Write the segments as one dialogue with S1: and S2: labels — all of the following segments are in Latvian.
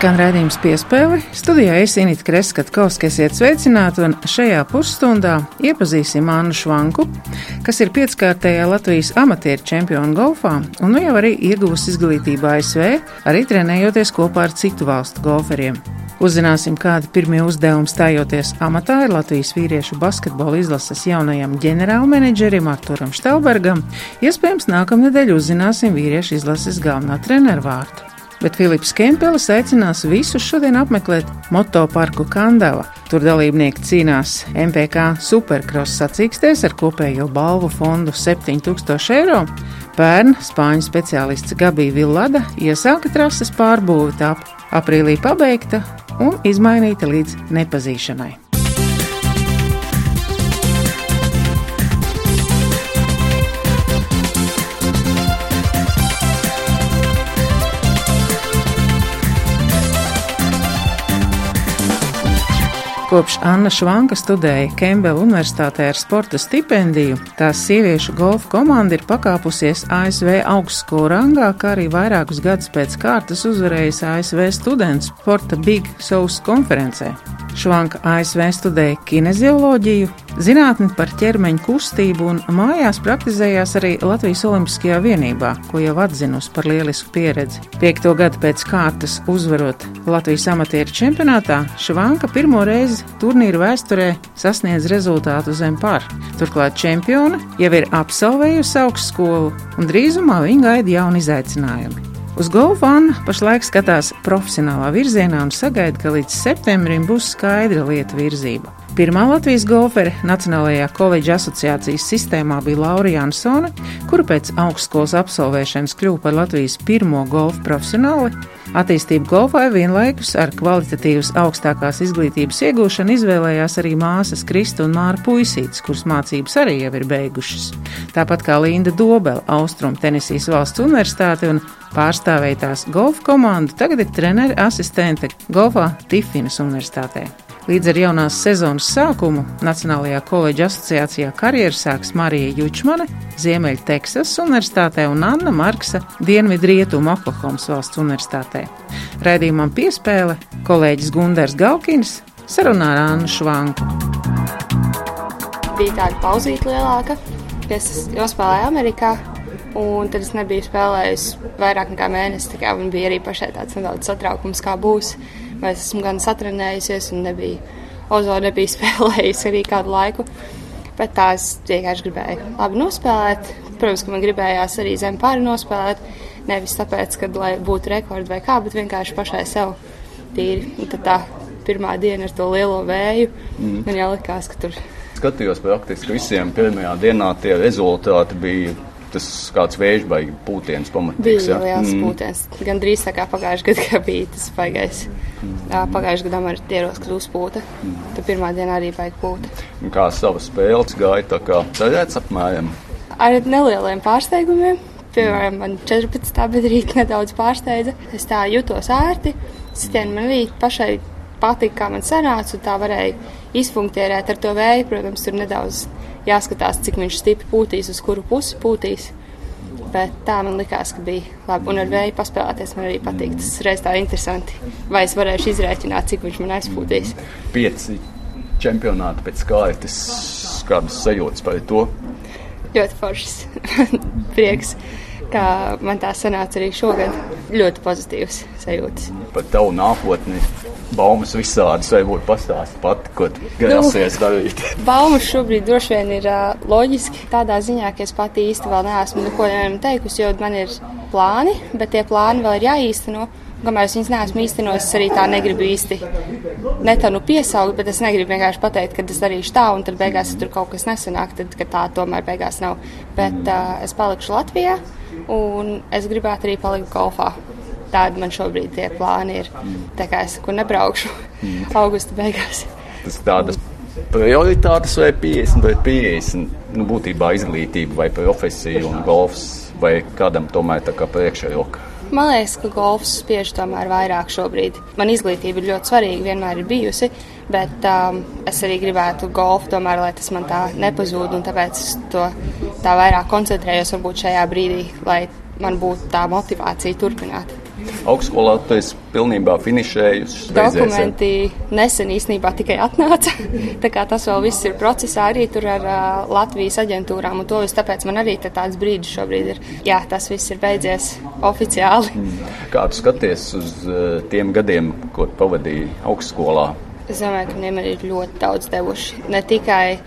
S1: Skan redzējums piespēli. Studijā es Inīti Kreskavska, esiet sveicināti, un šajā pusstundā iepazīsim Annu Švanku, kas ir pieckārtējā Latvijas amatieru čempiona golfā un nu jau arī ieguvusi izglītību ASV, arī trenējoties kopā ar citu valstu golferiem. Uzzināsim, kādi pirmie uzdevumi stājoties amatā ir Latvijas vīriešu basketbola izlases jaunajam ģenerālmenedžerim Arturam Štelbergam. Iespējams, nākamnedēļ uzzināsim vīriešu izlases galvenā treneru vārtu bet Filips Kempelis aicinās visus šodien apmeklēt motoparku Kandava. Tur dalībnieki cīnās MPK supercross sacīkstēs ar kopējo balvu fondu 7000 eiro. Pērn spāņu speciālists Gabija Villada iesāka trases pārbūvi, tā aprīlī pabeigta un izmainīta līdz nepazīšanai. Kopš Anna Švanka studēja Kembela Universitātē ar sporta stipendiju, tās sieviešu golfa komanda ir pakāpusies ASV augstskolu rangā, kā arī vairākus gadus pēc kārtas uzvarējusi ASV studentu sporta Big South konferencē. Švanka ASV studēja kinezioloģiju, zinātni par ķermeņa kustību un mājās praktizējās arī Latvijas Olimpiskajā vienībā, ko jau atzinusi par lielisku pieredzi. Piekto gadu pēc kārtas uzvarot Latvijas amatieru čempionātā, Švanka pirmo reizi turnīru vēsturē sasniedz rezultātu zem par. Turklāt čempione jau ir absolvējusi augstskolu un drīzumā viņa gaida jauni izaicinājumi. Uz golfu Anna pašlaik skatās profesionālā virzienā un sagaida, ka līdz septembrim būs skaidra lieta virzība. Pirmā Latvijas golfere Nacionālajā koledža asociācijas sistēmā bija Laura Jansone, kura pēc augstskolas absolvēšanas kļuva par Latvijas pirmo golfu profesionāli. Attīstību golfā vienlaikus ar kvalitatīvas augstākās izglītības iegūšanu izvēlējās arī māsas Krista un Māra Puisītes, kuras mācības arī jau ir beigušas. Tāpat kā Linda Dobela, Austrum Tenisijas valsts universitāte un pārstāvēja tās golfa komandu, tagad ir treneri asistente golfā Tifinas universitātē. Līdz ar jaunās sezonas sākumu Nacionālajā koledža asociācijā karjeru sāks Marija Jučmane, Ziemeļa Teksas Universitātē un Anna Marksa Dienvidrietumu Oklahomas valsts universitātē. Raidījumam piespēle kolēģis Gunders Galkins sarunā ar Annu Švanku.
S2: Bija tāda pauzīte lielāka, kas nospēlēja Amerikā. Un tad es nebiju spēlējusi vairāk nekā mēnesi. Tā man bija arī pašai tāds nedaudz satraukums, kā būs. Vai es esmu gan satrenējusies, un nebija, Ozo nebija spēlējusi arī kādu laiku. Bet tā es vienkārši gribēju labi nospēlēt. Protams, ka man gribējās arī zem pāri nospēlēt. Nevis tāpēc, ka lai būtu rekords vai kā, bet vienkārši pašai sev tīri. Un tad tā pirmā diena ar to lielo vēju, mm. man jau likās, ka tur.
S3: Skatījos praktiski visiem pirmajā dienā tie rezultāti bija tas kāds vējš vai pūtiens pamatīgs.
S2: Bija ja? liels mm. pūtiens. Gan drīz tā kā pagājušajā gadā, bija tas baigais. Mm. Pagājušajā gadā man ir ieros, kad uzpūta. Mm. Tad pirmā diena arī baig pūta.
S3: Un kā sava spēles gāja, tā kā cerēts apmēram?
S2: Ar nelieliem pārsteigumiem. Piemēram, man 14. bedrīte nedaudz pārsteidza. Es tā jutos ērti. Sitienu man arī pašai patika, kā man sanāca, un tā varēja izfunktierēt ar to vēju. Protams, tur nedaudz jāskatās, cik viņš stipri pūtīs, uz kuru pusi pūtīs. Bet tā man likās, ka bija labi. Un ar vēju paspēlēties man arī patīk. Tas reiz tā interesanti. Vai es varēšu izrēķināt, cik viņš man aizpūtīs?
S3: Pieci čempionāti pēc kārtas, kādas sajūtas par to?
S2: Ļoti foršs. Prieks, ka man tā sanāca arī šogad. Ļoti pozitīvs sajūtas.
S3: Par tavu nākotni baumas visādas, vai būtu pastāstīt pati, ko grasies nu, darīt?
S2: baumas šobrīd droši vien ir uh, loģiski tādā ziņā, ka es pati īsti vēl neesmu neko teikusi, jo man ir plāni, bet tie plāni vēl ir jāīsteno. Kamēr es viņas neesmu īstenojis, es arī tā negribu īsti netanu piesaukt, bet es negribu vienkārši pateikt, ka es darīšu tā, un tad beigās tur kaut kas nesanāk, tad tā tomēr beigās nav. Bet uh, es palikšu Latvijā, un es gribētu arī palikt golfā. Tādi man šobrīd tie plāni ir. Tā kā es kur nebraukšu mm. augusta beigās.
S3: Tas tādas prioritātes vai 50 vai 50, nu, būtībā izglītība vai profesija un golfs vai kādam tomēr tā kā priekšroka.
S2: Man liekas, ka golfs spiež tomēr vairāk šobrīd. Man izglītība ir ļoti svarīga, vienmēr ir bijusi, bet um, es arī gribētu golfu, tomēr, lai tas man tā nepazūd, un tāpēc es to tā vairāk koncentrējos varbūt šajā brīdī, lai man būtu tā motivācija turpināt.
S3: Augstskolā tu esi pilnībā finišējusi.
S2: Dokumenti nesen īstenībā tikai atnāca. tā kā tas vēl viss ir procesā arī tur ar uh, Latvijas aģentūrām un to visu. Tāpēc man arī tāds brīdis šobrīd ir. Jā, tas viss ir beidzies oficiāli.
S3: Mm. Kā tu skaties uz uh, tiem gadiem, ko pavadīji augstskolā?
S2: Es domāju, ka viņiem ir ļoti daudz devuši. Ne tikai,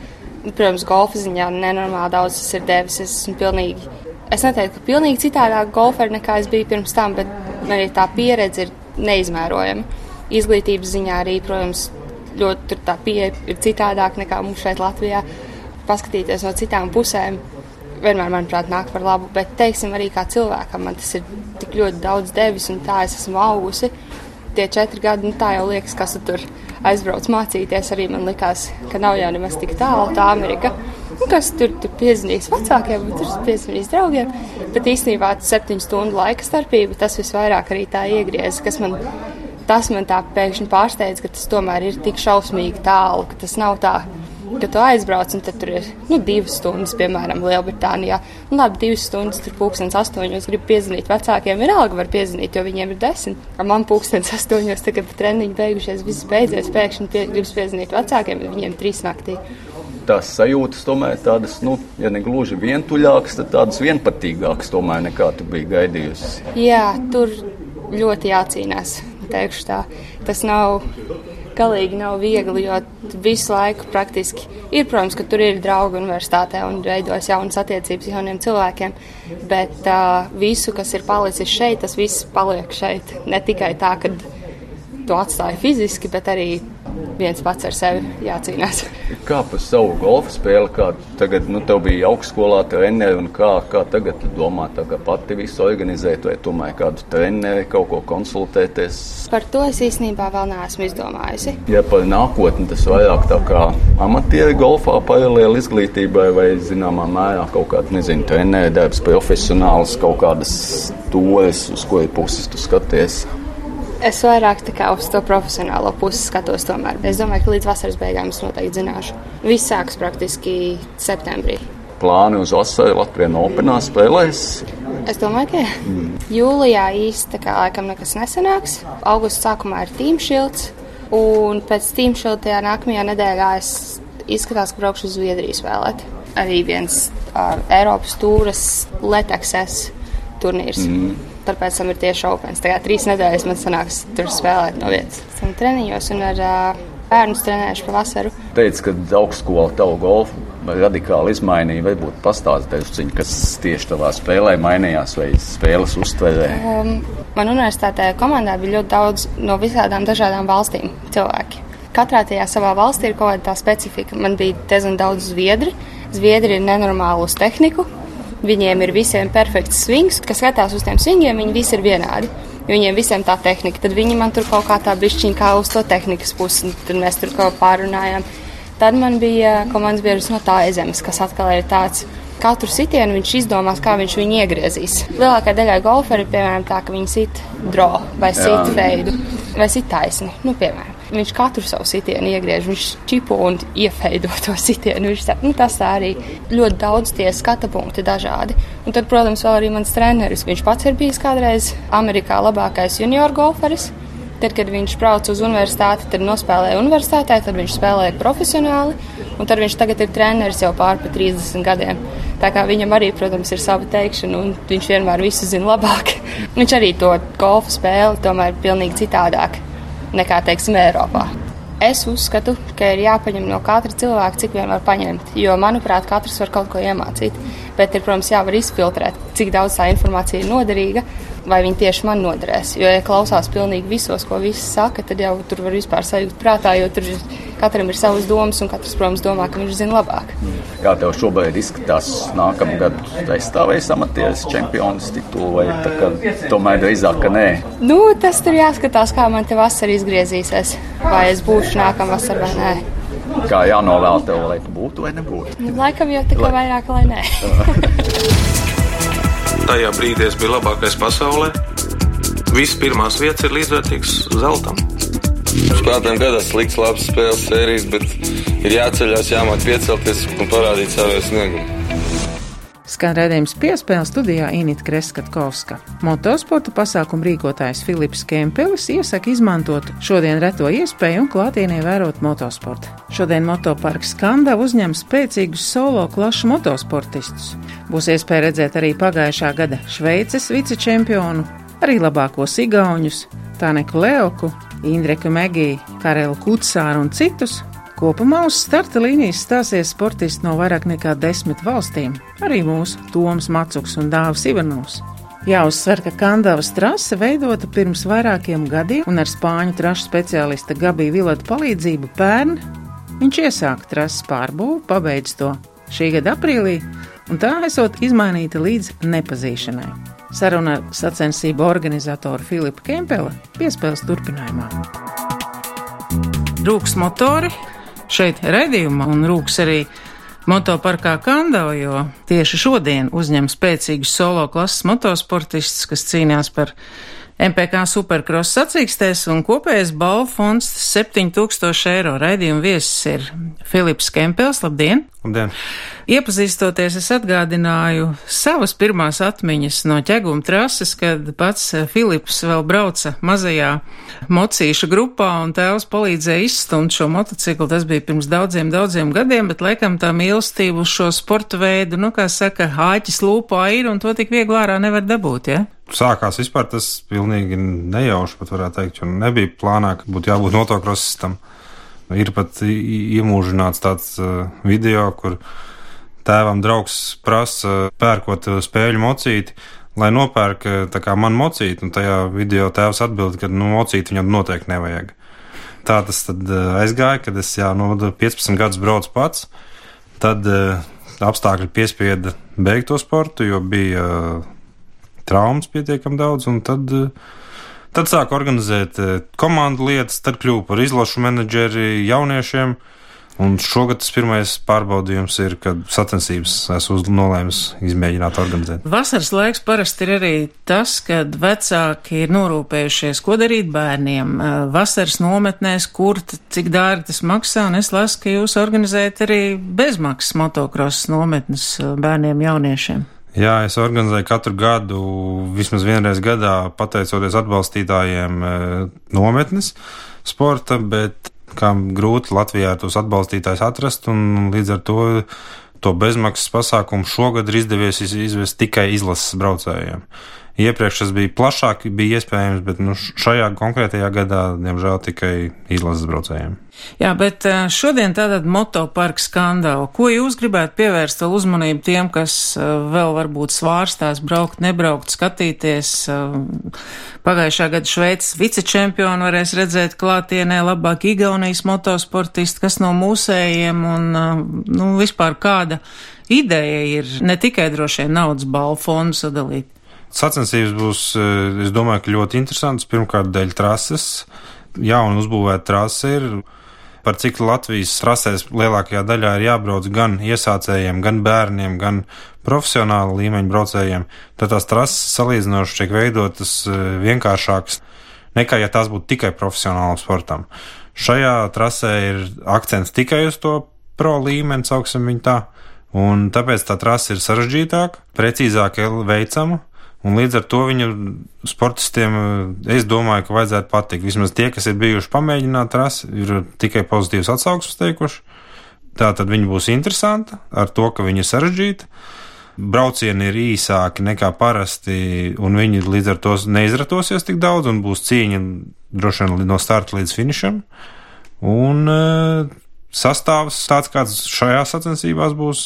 S2: protams, golfa ziņā nenormāli daudz tas ir devis. Es esmu pilnīgi Es neteiktu, ka pilnīgi citādāk golferi nekā es biju pirms tam, bet arī tā pieredze ir neizmērojama. Izglītības ziņā arī, protams, ļoti tā pieeja ir citādāk nekā mums šeit Latvijā. Paskatīties no citām pusēm vienmēr, manuprāt, nāk par labu, bet, teiksim, arī kā cilvēkam man tas ir tik ļoti daudz devis un tā es esmu augusi. Tie četri gadi, nu tā jau liekas, kas tu tur aizbrauc mācīties, arī man likās, ka nav jau nemaz tik tālu tā Amerika. Nu, kas tur, tur piezīmēs vecākiem, tur piezīmēs draugiem. Bet īstenībā septiņu stundu laika starpība tas visvairāk arī tā iegriez, kas man. Tas man tā pēkšņi pārsteidz, ka tas tomēr ir tik šausmīgi tālu, ka tas nav tā, ka tu aizbrauc un tur ir nu, divas stundas, piemēram, Lielbritānijā. Nu, labi, divas stundas, tur pūkstens astoņos grib piezvanīt vecākiem. Vienalga var piezvanīt, jo viņiem ir desmit. Man pūkstens astoņos, tagad treniņi beigušies, viss beidzies, pēkšņi pie, gribas piezvanīt vecākiem, bet viņiem trīs naktī
S3: tās sajūtas tomēr tādas, nu, ja ne gluži vientuļākas, tad tādas vienpatīgākas tomēr nekā tu biji gaidījusi.
S2: Jā, tur ļoti jācīnās, teikšu tā. Tas nav. Galīgi nav viegli, jo visu laiku praktiski ir, protams, ka tur ir draugi universitātē un veidojas jaunas attiecības jauniem cilvēkiem, bet uh, visu, kas ir palicis šeit, tas viss paliek šeit. Ne tikai tā, ka to atstāja fiziski, bet arī viens pats ar sevi jācīnās.
S3: Kā par savu golfa spēli, kā tagad, nu, tev bija augstskolā treneri un kā, kā tagad domā, tā kā pati visu organizēt, vai tomēr kādu treneri kaut ko konsultēties?
S2: Par to es īstenībā vēl neesmu izdomājusi.
S3: Ja par nākotni tas vairāk tā kā amatieri golfā paralēli izglītībai vai zināmā mērā kaut kāda, nezinu, treneri darbs, profesionāls, kaut kādas tojas, uz kuri puses tu skaties.
S2: Es vairāk uz to profesionālo pusi skatos. Tomēr. Es domāju, ka līdz vasaras beigām es noteikti zināšu. Viss sāks praktiski septembrī.
S3: Plāni uz vasaru Latvijā Openā spēlēs?
S2: Es domāju, ka mm. jūlijā īsti kā laikam nekas nesanāks. Augusta sākumā ir tīmšilds, un pēc tīmšilda nākamajā nedēļā es izskatās, ka braukšu uz Zviedriju spēlēt. Arī viens uh, Eiropas tūras Letekses turnīrs. Mm. Tad pēc tam ir tieši opens. Tagad trīs nedēļas man sanāks tur spēlēt no vietas. Esmu treniņos un ar uh, bērnus trenējuši pa vasaru.
S3: Teici, ka augstskola tavu golfu radikāli izmainīja. Varbūt pastāstīsi, kas tieši tavā spēlē mainījās vai spēles uztverē? Um,
S2: man universitātē komandā bija ļoti daudz no visādām dažādām valstīm cilvēki. Katrā tajā savā valstī ir kaut kāda tā specifika. Man bija diezgan daudz zviedri. Zviedri ir nenormāli uz tehniku, Viņiem ir visiem perfekts svings, kas skatās uz tiem svingiem, viņi visi ir vienādi. Viņiem visiem tā tehnika, tad viņi man tur kaut kā tā bišķiņa kā uz to tehnikas pusi, tad mēs tur kaut kā pārunājām. Tad man bija komandas biedrs no tā zemes, kas atkal ir tāds. Katru sitienu viņš izdomās, kā viņš viņu iegriezīs. Lielākā daļa golferi, piemēram, tā, ka viņi sit dro vai sit feidu vai sit taisni, nu, piemēram. Viņš katru savu sitienu iegriež, viņš čipo un iefeido to sitienu. Viņš tā, nu, tas arī ļoti daudz tie skata punkti dažādi. Un tad, protams, vēl arī mans treneris. Viņš pats ir bijis kādreiz Amerikā labākais junior golferis. Tad, kad viņš brauca uz universitāti, tad nospēlēja universitātē, tad viņš spēlēja profesionāli, un tad viņš tagad ir treneris jau pāri pa 30 gadiem. Tā kā viņam arī, protams, ir sava teikšana, un viņš vienmēr visu zina labāk. viņš arī to golfu spēli tomēr pilnīgi citādāk nekā, teiksim, Eiropā. Es uzskatu, ka ir jāpaņem no katra cilvēka, cik vien var paņemt, jo, manuprāt, katrs var kaut ko iemācīt. Bet ir, protams, jāvar izfiltrēt, cik daudz tā informācija ir noderīga vai viņi tieši man noderēs. Jo, ja klausās pilnīgi visos, ko visi saka, tad jau tur var vispār sajūt prātā, jo tur katram ir savas domas, un katrs, protams, domā, ka viņš zina labāk.
S3: Kā tev šobrīd izskatās, nākamā gada aizstāvēs amatieris čempions titulu, vai tā, ka, tomēr drīzāk, ka nē?
S2: Nu, tas tur jāskatās, kā man te vasara izgriezīsies, vai es būšu nākamā vasara vai nē.
S3: Kā jānovēl tev, lai tu būtu vai nebūtu?
S2: Laikam jau tikai vairāk, lai nē.
S4: Tajā brīdī es biju labākais pasaulē. Visas pirmās vietas ir līdzvērtīgas zeltam.
S5: Spēlētājiem gadās slikts, labs spēles sērijas, bet ir jāceļās, jāmāk piecelties un parādīt savu sniegumu.
S1: Skan redzējums piespēle studijā Inita Kreskatkovska. Motosporta pasākumu rīkotājs Filips Kempelis iesaka izmantot šodien reto iespēju un klātienē vērot motosportu. Šodien motoparks Skanda uzņem spēcīgus solo klašu motosportistus. Būs iespēja redzēt arī pagājušā gada Šveices vicečempionu, arī labākos igauņus, Tāneku Leoku, Indreku Megiju, Karelu Kutsāru un citus, Kopumā uz starta līnijas stāsies sportisti no vairāk nekā desmit valstīm, arī mūsu Toms Macuks un Dāvis Ivanovs. Jāuzsver, ka Kandavas trase veidota pirms vairākiem gadiem, un ar spāņu trašu speciālista Gabija Vilata palīdzību pērn viņš iesāka trases pārbūvi, pabeidz to šī gada aprīlī, un tā esot izmainīta līdz nepazīšanai. Saruna ar sacensību organizatoru Filipu Kempeli piespēles turpinājumā. Rūks motori, šeit raidījumā un rūks arī motoparkā Kandava, jo tieši šodien uzņem spēcīgus solo klases motosportistus, kas cīnās par MPK superkross sacīkstēs un kopējais balvu fonds 7000 eiro. Raidījuma viesis ir Filips Kempels. Labdien!
S6: Labdien!
S1: Iepazīstoties, es atgādināju savas pirmās atmiņas no ķeguma trases, kad pats Filips vēl brauca mazajā mocīša grupā un tēvs palīdzēja izstumt šo motociklu. Tas bija pirms daudziem, daudziem gadiem, bet laikam tā mīlestība uz šo sporta veidu, nu, kā saka, āķis lūpā ir un to tik viegli ārā nevar dabūt, ja?
S6: Sākās vispār tas pilnīgi nejauši, pat varētu teikt, jo nebija plānā, ka būtu jābūt motokrosistam. Ir pat iemūžināts tāds uh, video, kur tēvam draugs prasa pērkot spēļu mocīti, lai nopērk kā man mocīti, un tajā video tēvs atbild, ka nu, mocīti viņam noteikti nevajag. Tā tas tad aizgāja, kad es jau no 15 gadus braucu pats. Tad uh, apstākļi piespieda beigt to sportu, jo bija uh, traumas pietiekami daudz, un tad, tad sāku organizēt komandu lietas, tad kļuvu par izlašu menedžeri jauniešiem. Un šogad tas pirmais pārbaudījums ir, kad sacensības esmu nolēmis izmēģināt organizēt.
S1: Vasaras laiks parasti ir arī tas, kad vecāki ir norūpējušies, ko darīt bērniem. Vasaras nometnēs, kur, cik dārgi tas maksā, un es lasu, ka jūs organizējat arī bezmaksas motocross nometnes bērniem jauniešiem.
S6: Jā, es organizēju katru gadu, vismaz vienreiz gadā, pateicoties atbalstītājiem, nometnes sporta, bet kā grūti Latvijā tos atbalstītājus atrast, un līdz ar to to bezmaksas pasākumu šogad ir izdevies izvest tikai izlases braucējiem. Iepriekš tas bija plašāk, bija iespējams, bet nu, šajā konkrētajā gadā, diemžēl, tikai izlases braucējiem.
S1: Jā, bet šodien tātad motoparka skandāla. Ko jūs gribētu pievērst vēl uzmanību tiem, kas vēl varbūt svārstās braukt, nebraukt, skatīties? Pagājušā gada Šveices vicečempionu varēs redzēt klātienē labāk Igaunijas motosportisti, kas no mūsējiem un, nu, vispār kāda ideja ir ne tikai droši vien naudas balvu fondu sadalīt.
S6: Sacensības būs, es domāju, ļoti interesantas. Pirmkārt, dēļ trases. Jauna uzbūvēta trase ir. Par cik Latvijas trasēs lielākajā daļā ir jābrauc gan iesācējiem, gan bērniem, gan profesionāla līmeņa braucējiem, tad tās trases salīdzinoši tiek veidotas vienkāršākas nekā ja tās būtu tikai profesionālam sportam. Šajā trasē ir akcents tikai uz to pro līmeni, sauksim viņu tā, un tāpēc tā trase ir sarežģītāka, precīzāk veicama Un līdz ar to viņu sportistiem, es domāju, ka vajadzētu patikt. Vismaz tie, kas ir bijuši pamēģināt trasi, ir tikai pozitīvas atsauksmes teikuši. Tā tad viņi būs interesanti ar to, ka viņi ir sarežģīti. Braucieni ir īsāki nekā parasti, un viņi līdz ar to neizratosies tik daudz, un būs cīņa droši vien no starta līdz finišam. Un uh, sastāvs tāds, kāds šajā sacensībās būs,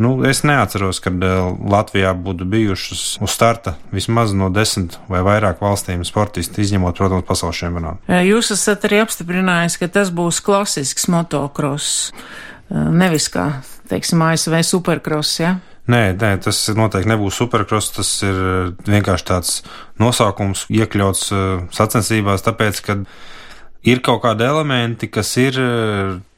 S6: Nu, es neatceros, kad uh, Latvijā būtu bijušas uz starta vismaz no desmit vai vairāk valstīm sportisti, izņemot, protams, pasaules čempionātu.
S1: Jūs esat arī apstiprinājis, ka tas būs klasisks motocross, nevis kā, teiksim, ASV supercross, ja?
S6: Nē, nē, tas noteikti nebūs supercross. Tas ir vienkārši tāds nosaukums, iekļauts sacensībās, tāpēc, ka ir kaut kādi elementi, kas ir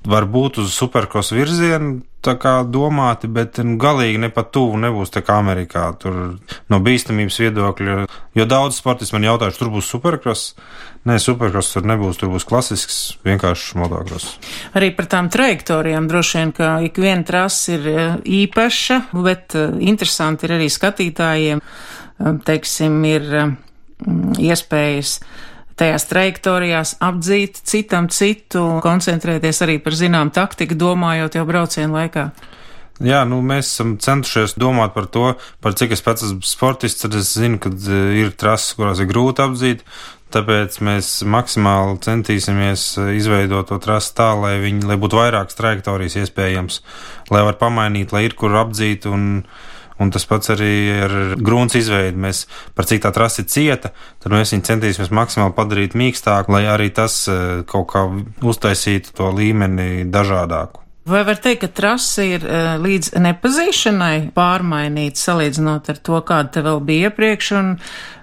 S6: varbūt uz supercross virzienu, tā kā domāti, bet nu, galīgi ne pat tuvu nebūs tā kā Amerikā. Tur no bīstamības viedokļa, jo daudz sportisti man jautājuši, tur būs superkross. Nē, superkross tur nebūs, tur būs klasisks, vienkāršs motocross.
S1: Arī par tām trajektorijām droši vien, ka ik viena trasa ir eh, īpaša, bet eh, interesanti ir arī skatītājiem, eh, teiksim, ir iespējas tajās trajektorijās apdzīt citam citu, koncentrēties arī par zinām taktiku, domājot jau braucienu laikā.
S6: Jā, nu, mēs esam centušies domāt par to, par cik es pats esmu sportists, tad es zinu, ka e, ir trases, kurās ir grūti apdzīt. Tāpēc mēs maksimāli centīsimies e, izveidot to trasi tā, lai, viņi, lai būtu vairākas trajektorijas iespējams, lai var pamainīt, lai ir kur apdzīt un, Un tas pats arī ar grūns izveidi. Mēs par cik tā trase ir cieta, tad mēs viņu centīsimies maksimāli padarīt mīkstāku, lai arī tas eh, kaut kā uztaisītu to līmeni dažādāku.
S1: Vai var teikt, ka trase ir eh, līdz nepazīšanai pārmainīta salīdzinot ar to, kāda te vēl bija iepriekš? Un,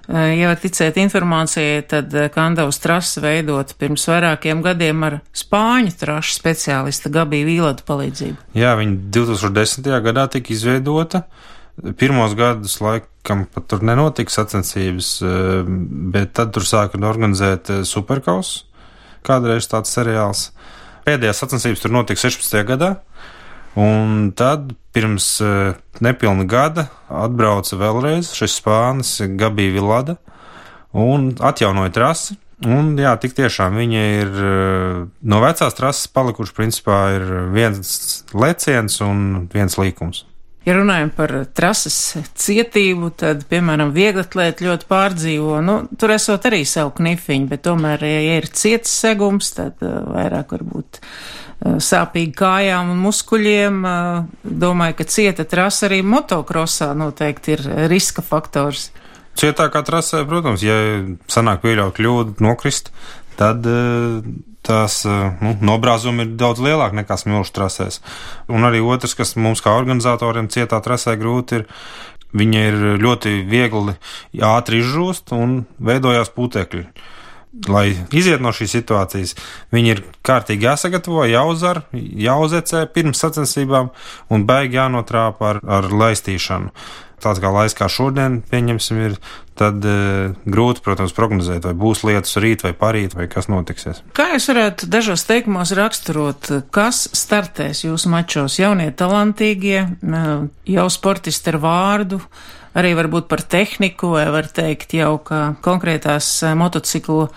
S1: eh, ja var ticēt informācijai, tad Kandavas trase veidot pirms vairākiem gadiem ar spāņu trašu speciālista Gabija Vīladu palīdzību.
S6: Jā, viņa 2010. gadā tika izveidota. Pirmos gadus laikam pat tur nenotika sacensības, eh, bet tad tur sāka organizēt eh, superkaus, kādreiz tāds seriāls. Pēdējās sacensības tur notika 16. gadā, un tad pirms eh, nepilna gada atbrauca vēlreiz šis spānis Gabija Vilada un atjaunoja trasi. Un, jā, tik tiešām viņa ir no vecās trases palikuši, principā, ir viens leciens un viens līkums.
S1: Ja runājam par trases cietību, tad, piemēram, vieglatlēti ļoti pārdzīvo. Nu, tur esot arī savu knifiņu, bet tomēr, ja ir ciets segums, tad uh, vairāk varbūt uh, sāpīgi kājām un muskuļiem. Uh, domāju, ka cieta trasa arī motokrosā noteikti ir riska faktors.
S6: Cietākā trasē, protams, ja sanāk pieļaut kļūdu, nokrist, tad tās eh, nu, nobrāzumi ir daudz lielāki nekā smilšu trasēs. Un arī otrs, kas mums kā organizatoriem cietā trasē grūti, ir viņa ir ļoti viegli ātri izžūst un veidojās putekļi. Lai iziet no šīs situācijas, viņi ir kārtīgi jāsagatavo, jāuzvar, jāuzecē pirms sacensībām un beig jānotrāpa ar, ar laistīšanu tāds kā laiks kā šodien, pieņemsim, ir, tad e, grūti, protams, prognozēt, vai būs lietas rīt vai parīt, vai kas notiksies.
S1: Kā jūs varētu dažos teikumos raksturot, kas startēs jūsu mačos? Jaunie talantīgie, e, jau sportisti ar vārdu, arī varbūt par tehniku, vai var teikt jau, ka konkrētās e, motociklu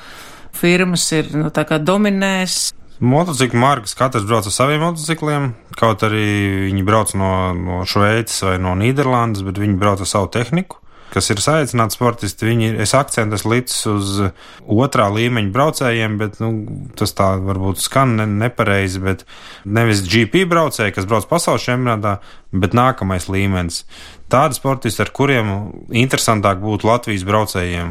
S1: firmas ir, nu, dominēs,
S6: Motociklu markas katrs brauc ar saviem motocikliem, kaut arī viņi brauc no, no Šveices vai no Nīderlandes, bet viņi brauc ar savu tehniku kas ir saicināti sportisti, viņi ir akcentus licis uz otrā līmeņa braucējiem, bet nu, tas tā varbūt skan ne, nepareizi, nevis GP braucēji, kas brauc pasaules čempionātā, bet nākamais līmenis. Tādi sportisti, ar kuriem interesantāk būtu Latvijas braucējiem,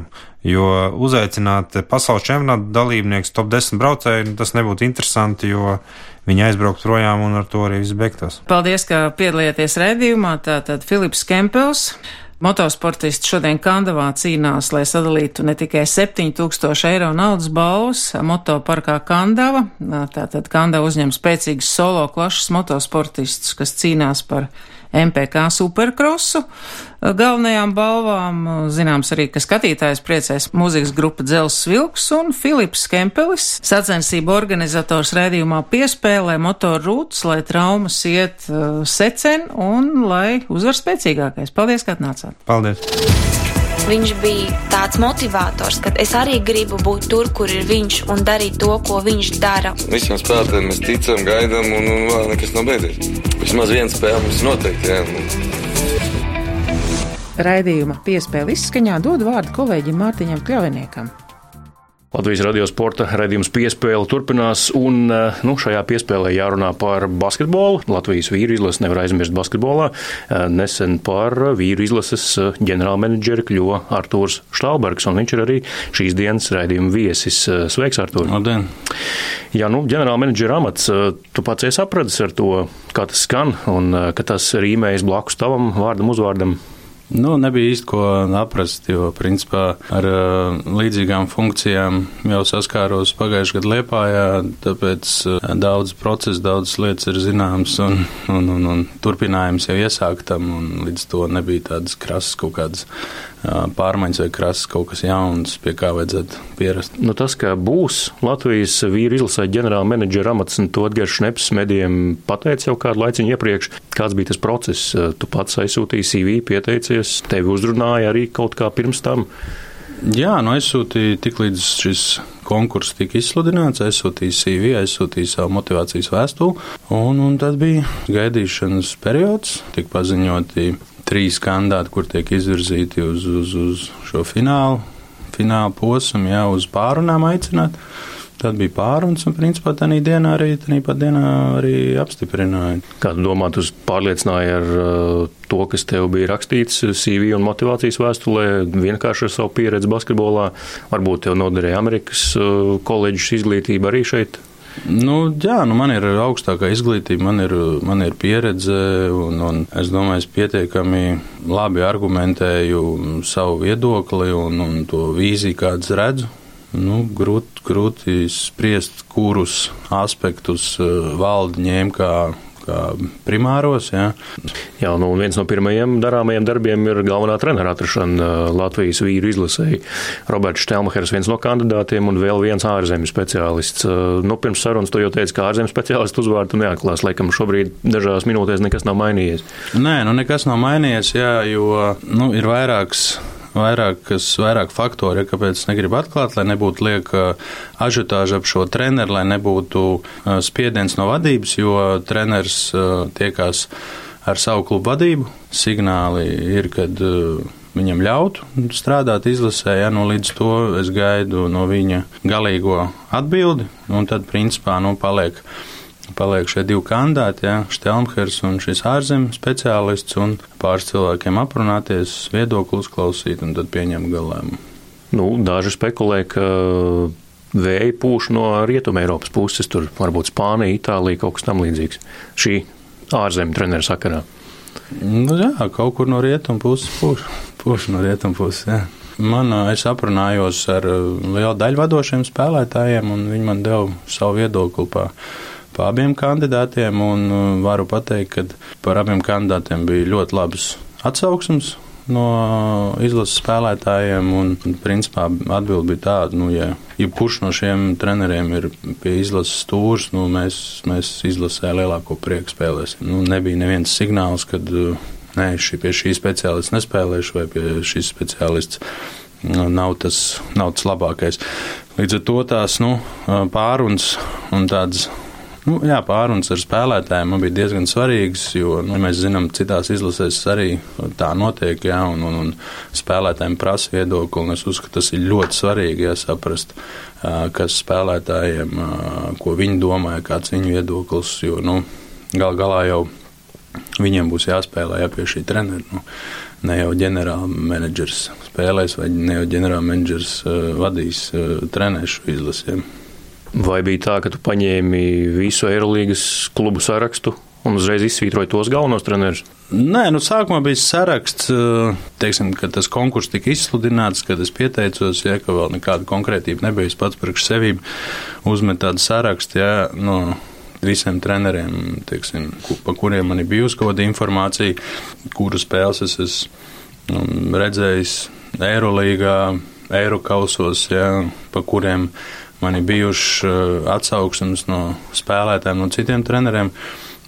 S6: jo uzaicināt pasaules čempionāta dalībniekus, top 10 braucēju, tas nebūtu interesanti, jo viņi aizbraukt projām un ar to arī viss beigtos.
S1: Paldies, ka piedalījāties redzījumā. Tātad Filips Kempels. Motosportisti šodien Kandavā cīnās, lai sadalītu ne tikai 7000 eiro naudas balvas motoparkā Kandava. Tātad Kandava uzņem spēcīgus solo klašas motosportistus, kas cīnās par MPK superkrosu. Galvenajām balvām zināms arī, ka skatītājs priecēs mūzikas grupa Dzels Vilks un Filips Kempelis. Sacensību organizators rēdījumā piespēlē motoru rūtas, lai traumas iet uh, secen un lai uzvar spēcīgākais. Paldies, ka atnācāt!
S6: Paldies!
S7: Viņš bija tāds motivators, ka es arī gribu būt tur, kur ir viņš un darīt to, ko viņš dara.
S5: Visiem spēlētājiem mēs ticam, gaidām, un, un vēl nekas nav beidzies. Vismaz viena spēle mums noteikti. Jā.
S1: Raidījuma piespēle izskaņā dod vārdu kolēģim Mārtiņam Kļaviniekam.
S8: Latvijas radio sporta raidījums piespēle turpinās, un eh, nu, šajā piespēlē jārunā par basketbolu. Latvijas vīru izlase nevar aizmirst basketbolā. Eh, nesen par vīru izlases eh, ģenerālmenedžeri kļuva Artūrs Štālbergs, un viņš ir arī šīs dienas raidījuma viesis. Sveiks, Artūr!
S9: Labdien!
S8: Jā, nu, ģenerālmenedžera amats, tu pats esi apradis ar to, kā tas skan, un ka tas rīmējas blakus tavam vārdam, uzvārdam.
S9: Nu, nebija īsti ko aprast, jo principā ar uh, līdzīgām funkcijām jau saskāros pagājušajā gadā Liepājā, tāpēc uh, daudz procesu, daudz lietas ir zināmas un, un, un, un turpinājums jau iesāktam, un līdz to nebija tādas krasas kaut kādas pārmaiņas vai krasas kaut kas jauns, pie kā vajadzētu pierast.
S8: Nu, tas, ka būs Latvijas vīru izlasē ģenerāla menedžera amats, un to Edgars Šneps medijiem pateica jau kādu laiciņu iepriekš, kāds bija tas process. Tu pats aizsūtīji CV, pieteicies es tevi uzrunāju arī kaut kā pirms tam.
S9: Jā, nu aizsūtīju tik līdz šis konkurss tika izsludināts, aizsūtīju CV, aizsūtīju savu motivācijas vēstuli, un, un tad bija gaidīšanas periods, tika paziņoti trīs kandidāti, kur tiek izvirzīti uz, uz, uz šo finālu, fināla posmu, jā, uz pārunām aicināt. Tad bija pārunas, un principā tā dienā arī, dienā arī apstiprināja.
S8: Kā tu domā, tu pārliecināji ar uh, to, kas tev bija rakstīts CV un motivācijas vēstulē, vienkārši ar savu pieredzi basketbolā? Varbūt tev noderēja Amerikas uh, koledžas izglītība arī šeit?
S9: Nu, jā, nu man ir augstākā izglītība, man ir, man ir pieredze, un, un es domāju, es pietiekami labi argumentēju savu viedokli un, un to vīziju, kādas redzu. Nu, grūti, grūti spriest, kurus aspektus eh, valde ņēma kā kā primāros. Jā,
S8: jā nu, viens no pirmajiem darāmajiem darbiem ir galvenā trenera atrašana Latvijas vīru izlasēji. Roberts Štelmachers, viens no kandidātiem, un vēl viens ārzemju speciālists. Nu, pirms sarunas to jau teica, ka ārzemju speciālistu uzvārdu neatklās. Laikam šobrīd dažās minūtēs nekas nav mainījies.
S9: Nē, nu nekas nav mainījies, jā, jo nu, ir vairāks vairākas, vairāk faktori, kāpēc es negribu atklāt, lai nebūtu lieka ažiotāža ap šo treneru, lai nebūtu spiediens no vadības, jo treneris tiekās ar savu klubu vadību. Signāli ir, kad viņam ļautu strādāt izlasē, ja nu līdz to es gaidu no viņa galīgo atbildi, un tad principā nu paliek paliek šie divi kandidāti, ja, Štelmhers un šis ārzemju speciālists, un pāris cilvēkiem aprunāties, viedokli uzklausīt un tad pieņemt galējumu.
S8: Nu, daži spekulē, ka vēja pūš no Rietumē Eiropas puses, tur varbūt Spānija, Itālija, kaut kas tam līdzīgs. Šī ārzemju treneru sakarā.
S9: Nu, jā, kaut kur no rietumu puses pūš, pūš no rietumu puses. Jā. Man, es aprunājos ar lielu daļu vadošiem spēlētājiem, un viņi man deva savu viedokli par pa abiem kandidātiem, un uh, varu pateikt, ka par abiem kandidātiem bija ļoti labs atsauksmes no izlases spēlētājiem. Un, principā, atbilde bija tāda, nu, ja jebkurš no šiem treneriem ir pie izlases stūrs, nu, mēs, mēs izlasē lielāko prieku spēlēsim. Nu, nebija neviens signāls, kad uh, nē, šī, pie šī speciālista nespēlēšu vai pie šīs speciālists. Nu, nav tas, nav tas labākais. Līdz ar to tās nu, pārunas un tādas Nu, jā, pārunas ar spēlētājiem man bija diezgan svarīgas, jo nu, mēs zinām, citās izlasēs arī tā notiek, jā, un, un, un spēlētājiem prasa viedokli, un es uzskatu, tas ir ļoti svarīgi, jā, saprast, kas spēlētājiem, ko viņi domāja, kāds viņu viedoklis, jo, nu, gal galā jau viņiem būs jāspēlē jā, pie šī trenera. Nu, ne jau ģenerāla menedžers spēlēs, vai ne jau ģenerāla menedžers uh, vadīs uh, trenēšu izlasēm.
S8: Vai bija tā, ka tu paņēmi visu Eirolandes klubu sarakstu un uzreiz izsvītroji tos galvenos trenerus?
S9: Nē, nu sākumā bija saraksts, eh, teiksim, kad tas konkurss tika izsludināts, kad es pieteicos, ja ka vēl nekāda konkrētība nebija. Es pats priekš sevi uzmetu tādu sarakstu, ja, no visiem treneriem, teiksim, pa kuriem man ir bijusi kaut kāda informācija, kuru spēles es esmu nu, redzējis Eirolīgā, Eirokausos, ja, pa kuriem Man ir bijušas eh, atsauksmes no spēlētājiem, no citiem treneriem.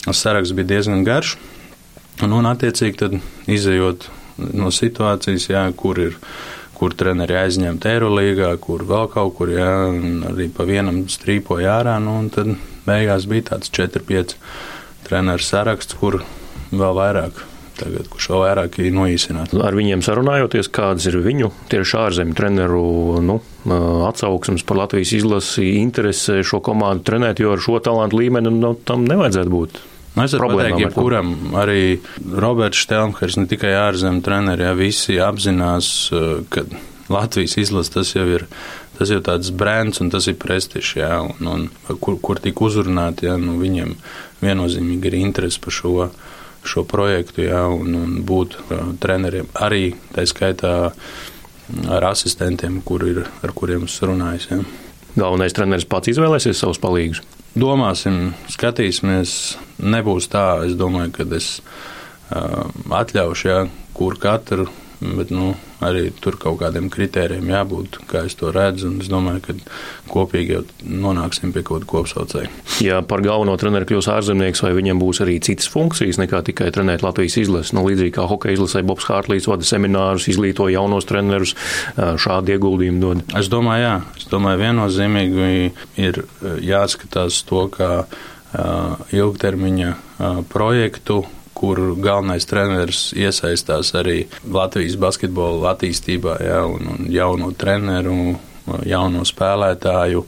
S9: Saraksts bija diezgan garš. Un, un attiecīgi, tad izējot no situācijas, jā, kur ir kur treneri aizņemti Eirolandā, kur vēl kaut kur, jā, arī pa vienam strīpoja ārā. Nu, tad beigās bija tāds 4-5 treneru saraksts, kur vēl vairāk tagad, kurš vēl vairāk ir noīsināts.
S8: Ar viņiem sarunājoties, kādas ir viņu tieši ārzemju treneru nu, atsauksmes par Latvijas izlasi, interese šo komandu trenēt, jo ar šo talantu līmeni nu, tam nevajadzētu būt.
S9: Nu, es varu pateikt, jebkuram arī Roberts Štelmhers, ne tikai ārzemju treneri, ja visi apzinās, ka Latvijas izlase tas jau ir. Tas jau tāds brands un tas ir prestižs, jā, un, un kur, kur tika uzrunāti, jā, nu, viņiem viennozīmīgi ir interesi par šo šo projektu, jā, un, un būt treneriem arī tā skaitā ar asistentiem, kur ir, ar kuriem es runāju. Jā.
S8: Galvenais treneris pats izvēlēsies savus palīgus.
S9: Domāsim, skatīsimies. Nebūs tā, es domāju, ka es uh, atļaušu, jā, kur katru Bet nu, arī tur kaut kādiem kritērijiem jābūt, kā es to redzu. Es domāju, ka kopīgi jau nonāksim pie kaut kāda kopsaucēja.
S8: Ja par galveno treneru kļūs ārzemnieks, vai viņam būs arī citas funkcijas nekā tikai trenēt Latvijas izlasi? Nu, līdzīgi kā hokeja izlasē, Bobs Hārtlīs vada seminārus, izglīto jaunos trenerus, šādu ieguldījumu dod.
S9: Es domāju, jā, es domāju, viennozīmīgi ir jāskatās to, kā ilgtermiņa projektu kur galvenais treneris iesaistās arī Latvijas basketbola attīstībā, ja, un, un jauno treneru, jauno spēlētāju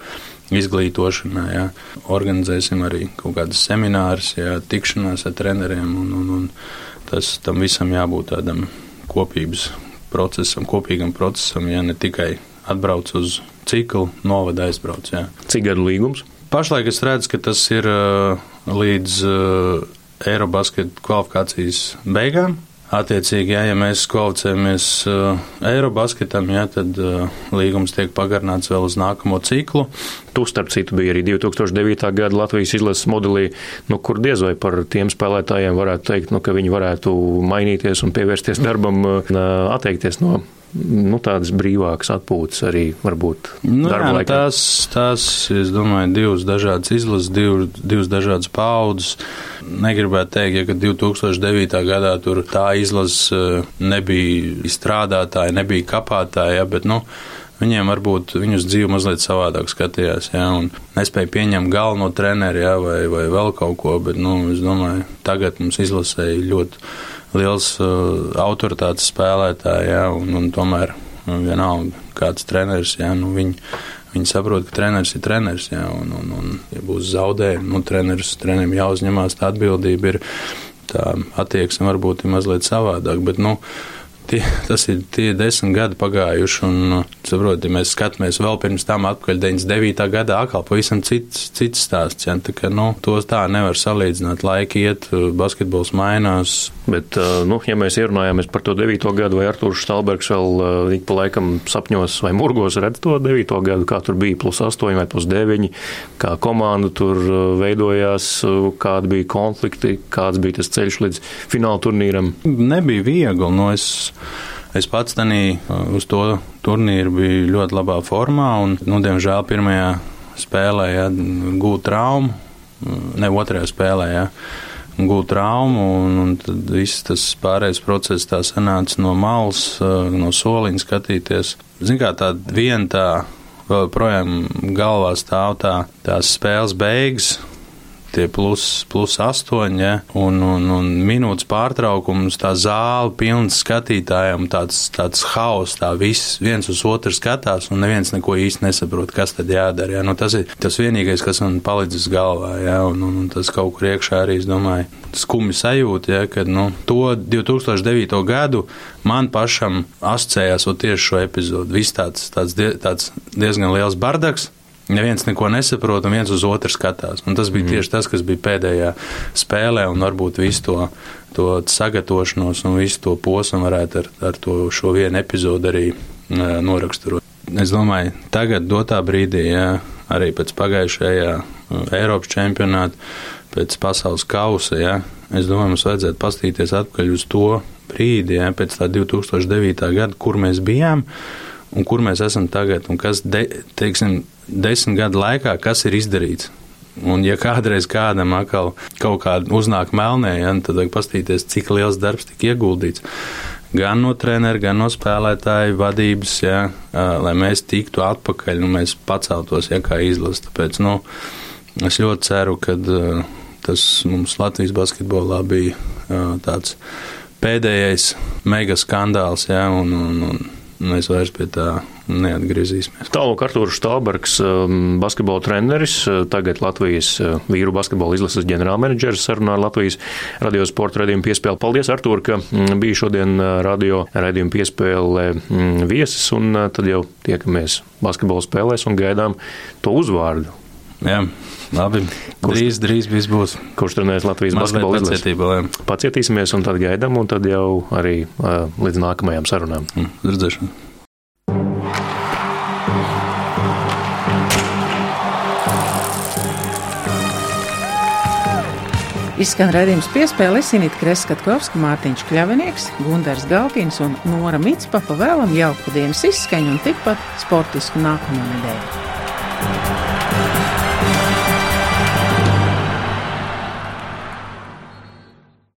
S9: izglītošanā. Ja. Organizēsim arī kaut kādas semināras, ja, tikšanās ar treneriem, un, un, un tas tam visam jābūt tādam kopības procesam, kopīgam procesam, ja ne tikai atbrauc uz ciklu, novada aizbrauc. Ja.
S8: Cik gadu līgums?
S9: Pašlaik es redzu, ka tas ir līdz Eirobasketa kvalifikācijas beigām. Attiecīgi, jā, ja mēs kvalificējamies uh, Eirobasketam, jā, tad uh, līgums tiek pagarināts vēl uz nākamo ciklu.
S8: Tu, starp citu, bija arī 2009. gada Latvijas izlases modelī, nu, kur diez vai par tiem spēlētājiem varētu teikt, nu, ka viņi varētu mainīties un pievērsties darbam, uh, atteikties no nu, tādas brīvākas atpūtas arī varbūt
S9: nu, darba jā, laikā? Tās, tās, es domāju, divas dažādas izlases, div, divas dažādas paudzes. Negribētu teikt, ja, ka 2009. gadā tur tā izlase eh, nebija strādātāja, nebija kapātāja, ja, bet, nu, Viņiem varbūt viņus dzīve mazliet savādāk skatījās, un nespēja pieņemt galveno treneri, ja, vai, vai vēl kaut ko, bet, nu, es domāju, tagad mums izlasēja ļoti liels uh, autoritātes spēlētājs, un, un tomēr nu, vienalga kāds treneris, ja, nu, viņi, viņi saprot, ka treneris ir treneris, ja, un, un, un ja būs zaudējumi, nu, treneris, trenerim jāuzņemās tā atbildība, ir tā attieksme varbūt ir mazliet savādāk, bet, nu, Tie, tas ir tie desmit gadi pagājuši, un, nu, saprot, ja mēs skatāmies vēl pirms tam atpakaļ 99. gadā, atkal pavisam cits, cits stāsts. Ja, tā kā, nu, tos tā nevar salīdzināt. Laiki iet, basketbols mainās.
S8: Bet, nu, ja mēs ierunājāmies par to 9. gadu, vai Artūrs Stalbergs vēl ik pa laikam sapņos vai murgos redz to 9. gadu, kā tur bija plus 8 vai plus 9, kā komanda tur veidojās, kādi bija konflikti, kāds bija tas ceļš līdz fināla turnīram?
S9: Nebija viegli. Nu, es Es pats tenī uh, uz to turnīru biju ļoti labā formā, un, nu, diemžēl, pirmajā spēlē ja, gūt traumu, ne otrajā spēlē. Ja, Gūt traumu, un, un tad viss tas pārējais process tā sanāca no malas, uh, no soliņa skatīties. Ziniet, kā tā viena tā vēl projām galvā stāv tā, tās spēles beigas, tie plus, plus astoņi, ja, un, un, un minūtes pārtraukums, tā zāle pilna skatītājiem, tāds, tāds haoss, tā viss viens uz otru skatās, un neviens neko īsti nesaprot, kas tad jādara. Ja. Nu, tas ir tas vienīgais, kas man palicis galvā, ja, un, un, un tas kaut kur iekšā arī, es domāju, skumji sajūta, ja, ka nu, to 2009. gadu man pašam asociējās tieši šo epizodu. Viss tāds, tāds, tāds diezgan liels bardaks, Neviens neko nesaprot, un viens uz otru skatās. Un tas bija mm. tieši tas, kas bija pēdējā spēlē, un varbūt visu to, to sagatavošanos un visu to posmu varētu ar, ar to šo vienu epizodu arī noraksturot. Es domāju, tagad, dotā brīdī, jā, arī pēc pagājušajā Eiropas čempionāta, pēc pasaules kausa, jā, es domāju, mums vajadzētu pastīties atpakaļ uz to brīdi, jā, pēc tā 2009. gada, kur mēs bijām un kur mēs esam tagad, un kas, de, teiksim, desmit gadu laikā, kas ir izdarīts. Un, ja kādreiz kādam atkal kaut kāda uznāk melnē, ja, tad vajag pastīties, cik liels darbs tika ieguldīts. Gan no treneru, gan no spēlētāju vadības, ja, lai mēs tiktu atpakaļ un mēs paceltos, ja kā izlase. Tāpēc, nu, es ļoti ceru, ka tas mums Latvijas basketbolā bija tāds pēdējais mega skandāls, ja, un, un, un mēs vairs pie tā neatgriezīsimies.
S8: Tālāk Artūrs Štābergs, um, basketbola treneris, uh, tagad Latvijas uh, vīru basketbola izlases ģenerālmenedžers sarunā ar Latvijas radio sporta radījumu piespēli. Paldies, Artūr, ka mm, bija šodien uh, radio radījumu piespēle mm, viesis, un tad jau tiekamies basketbola spēlēs un gaidām to uzvārdu
S9: Jā, labi. Kurš, drīz, drīz viss būs.
S8: Kurš trenēs Latvijas basketbolu
S9: izlasi?
S8: Pacietīsimies un tad gaidām, un tad jau arī uh, līdz nākamajām sarunām.
S9: Mm, redzēšanu.
S1: Izskan redzējums piespēle Sinita Kreskatkovska, Mārtiņš Kļavinieks, Gundars Galkins un Nora Mitspapa vēlam jauku dienas izskaņu un tikpat sportisku nākamo nedēļu.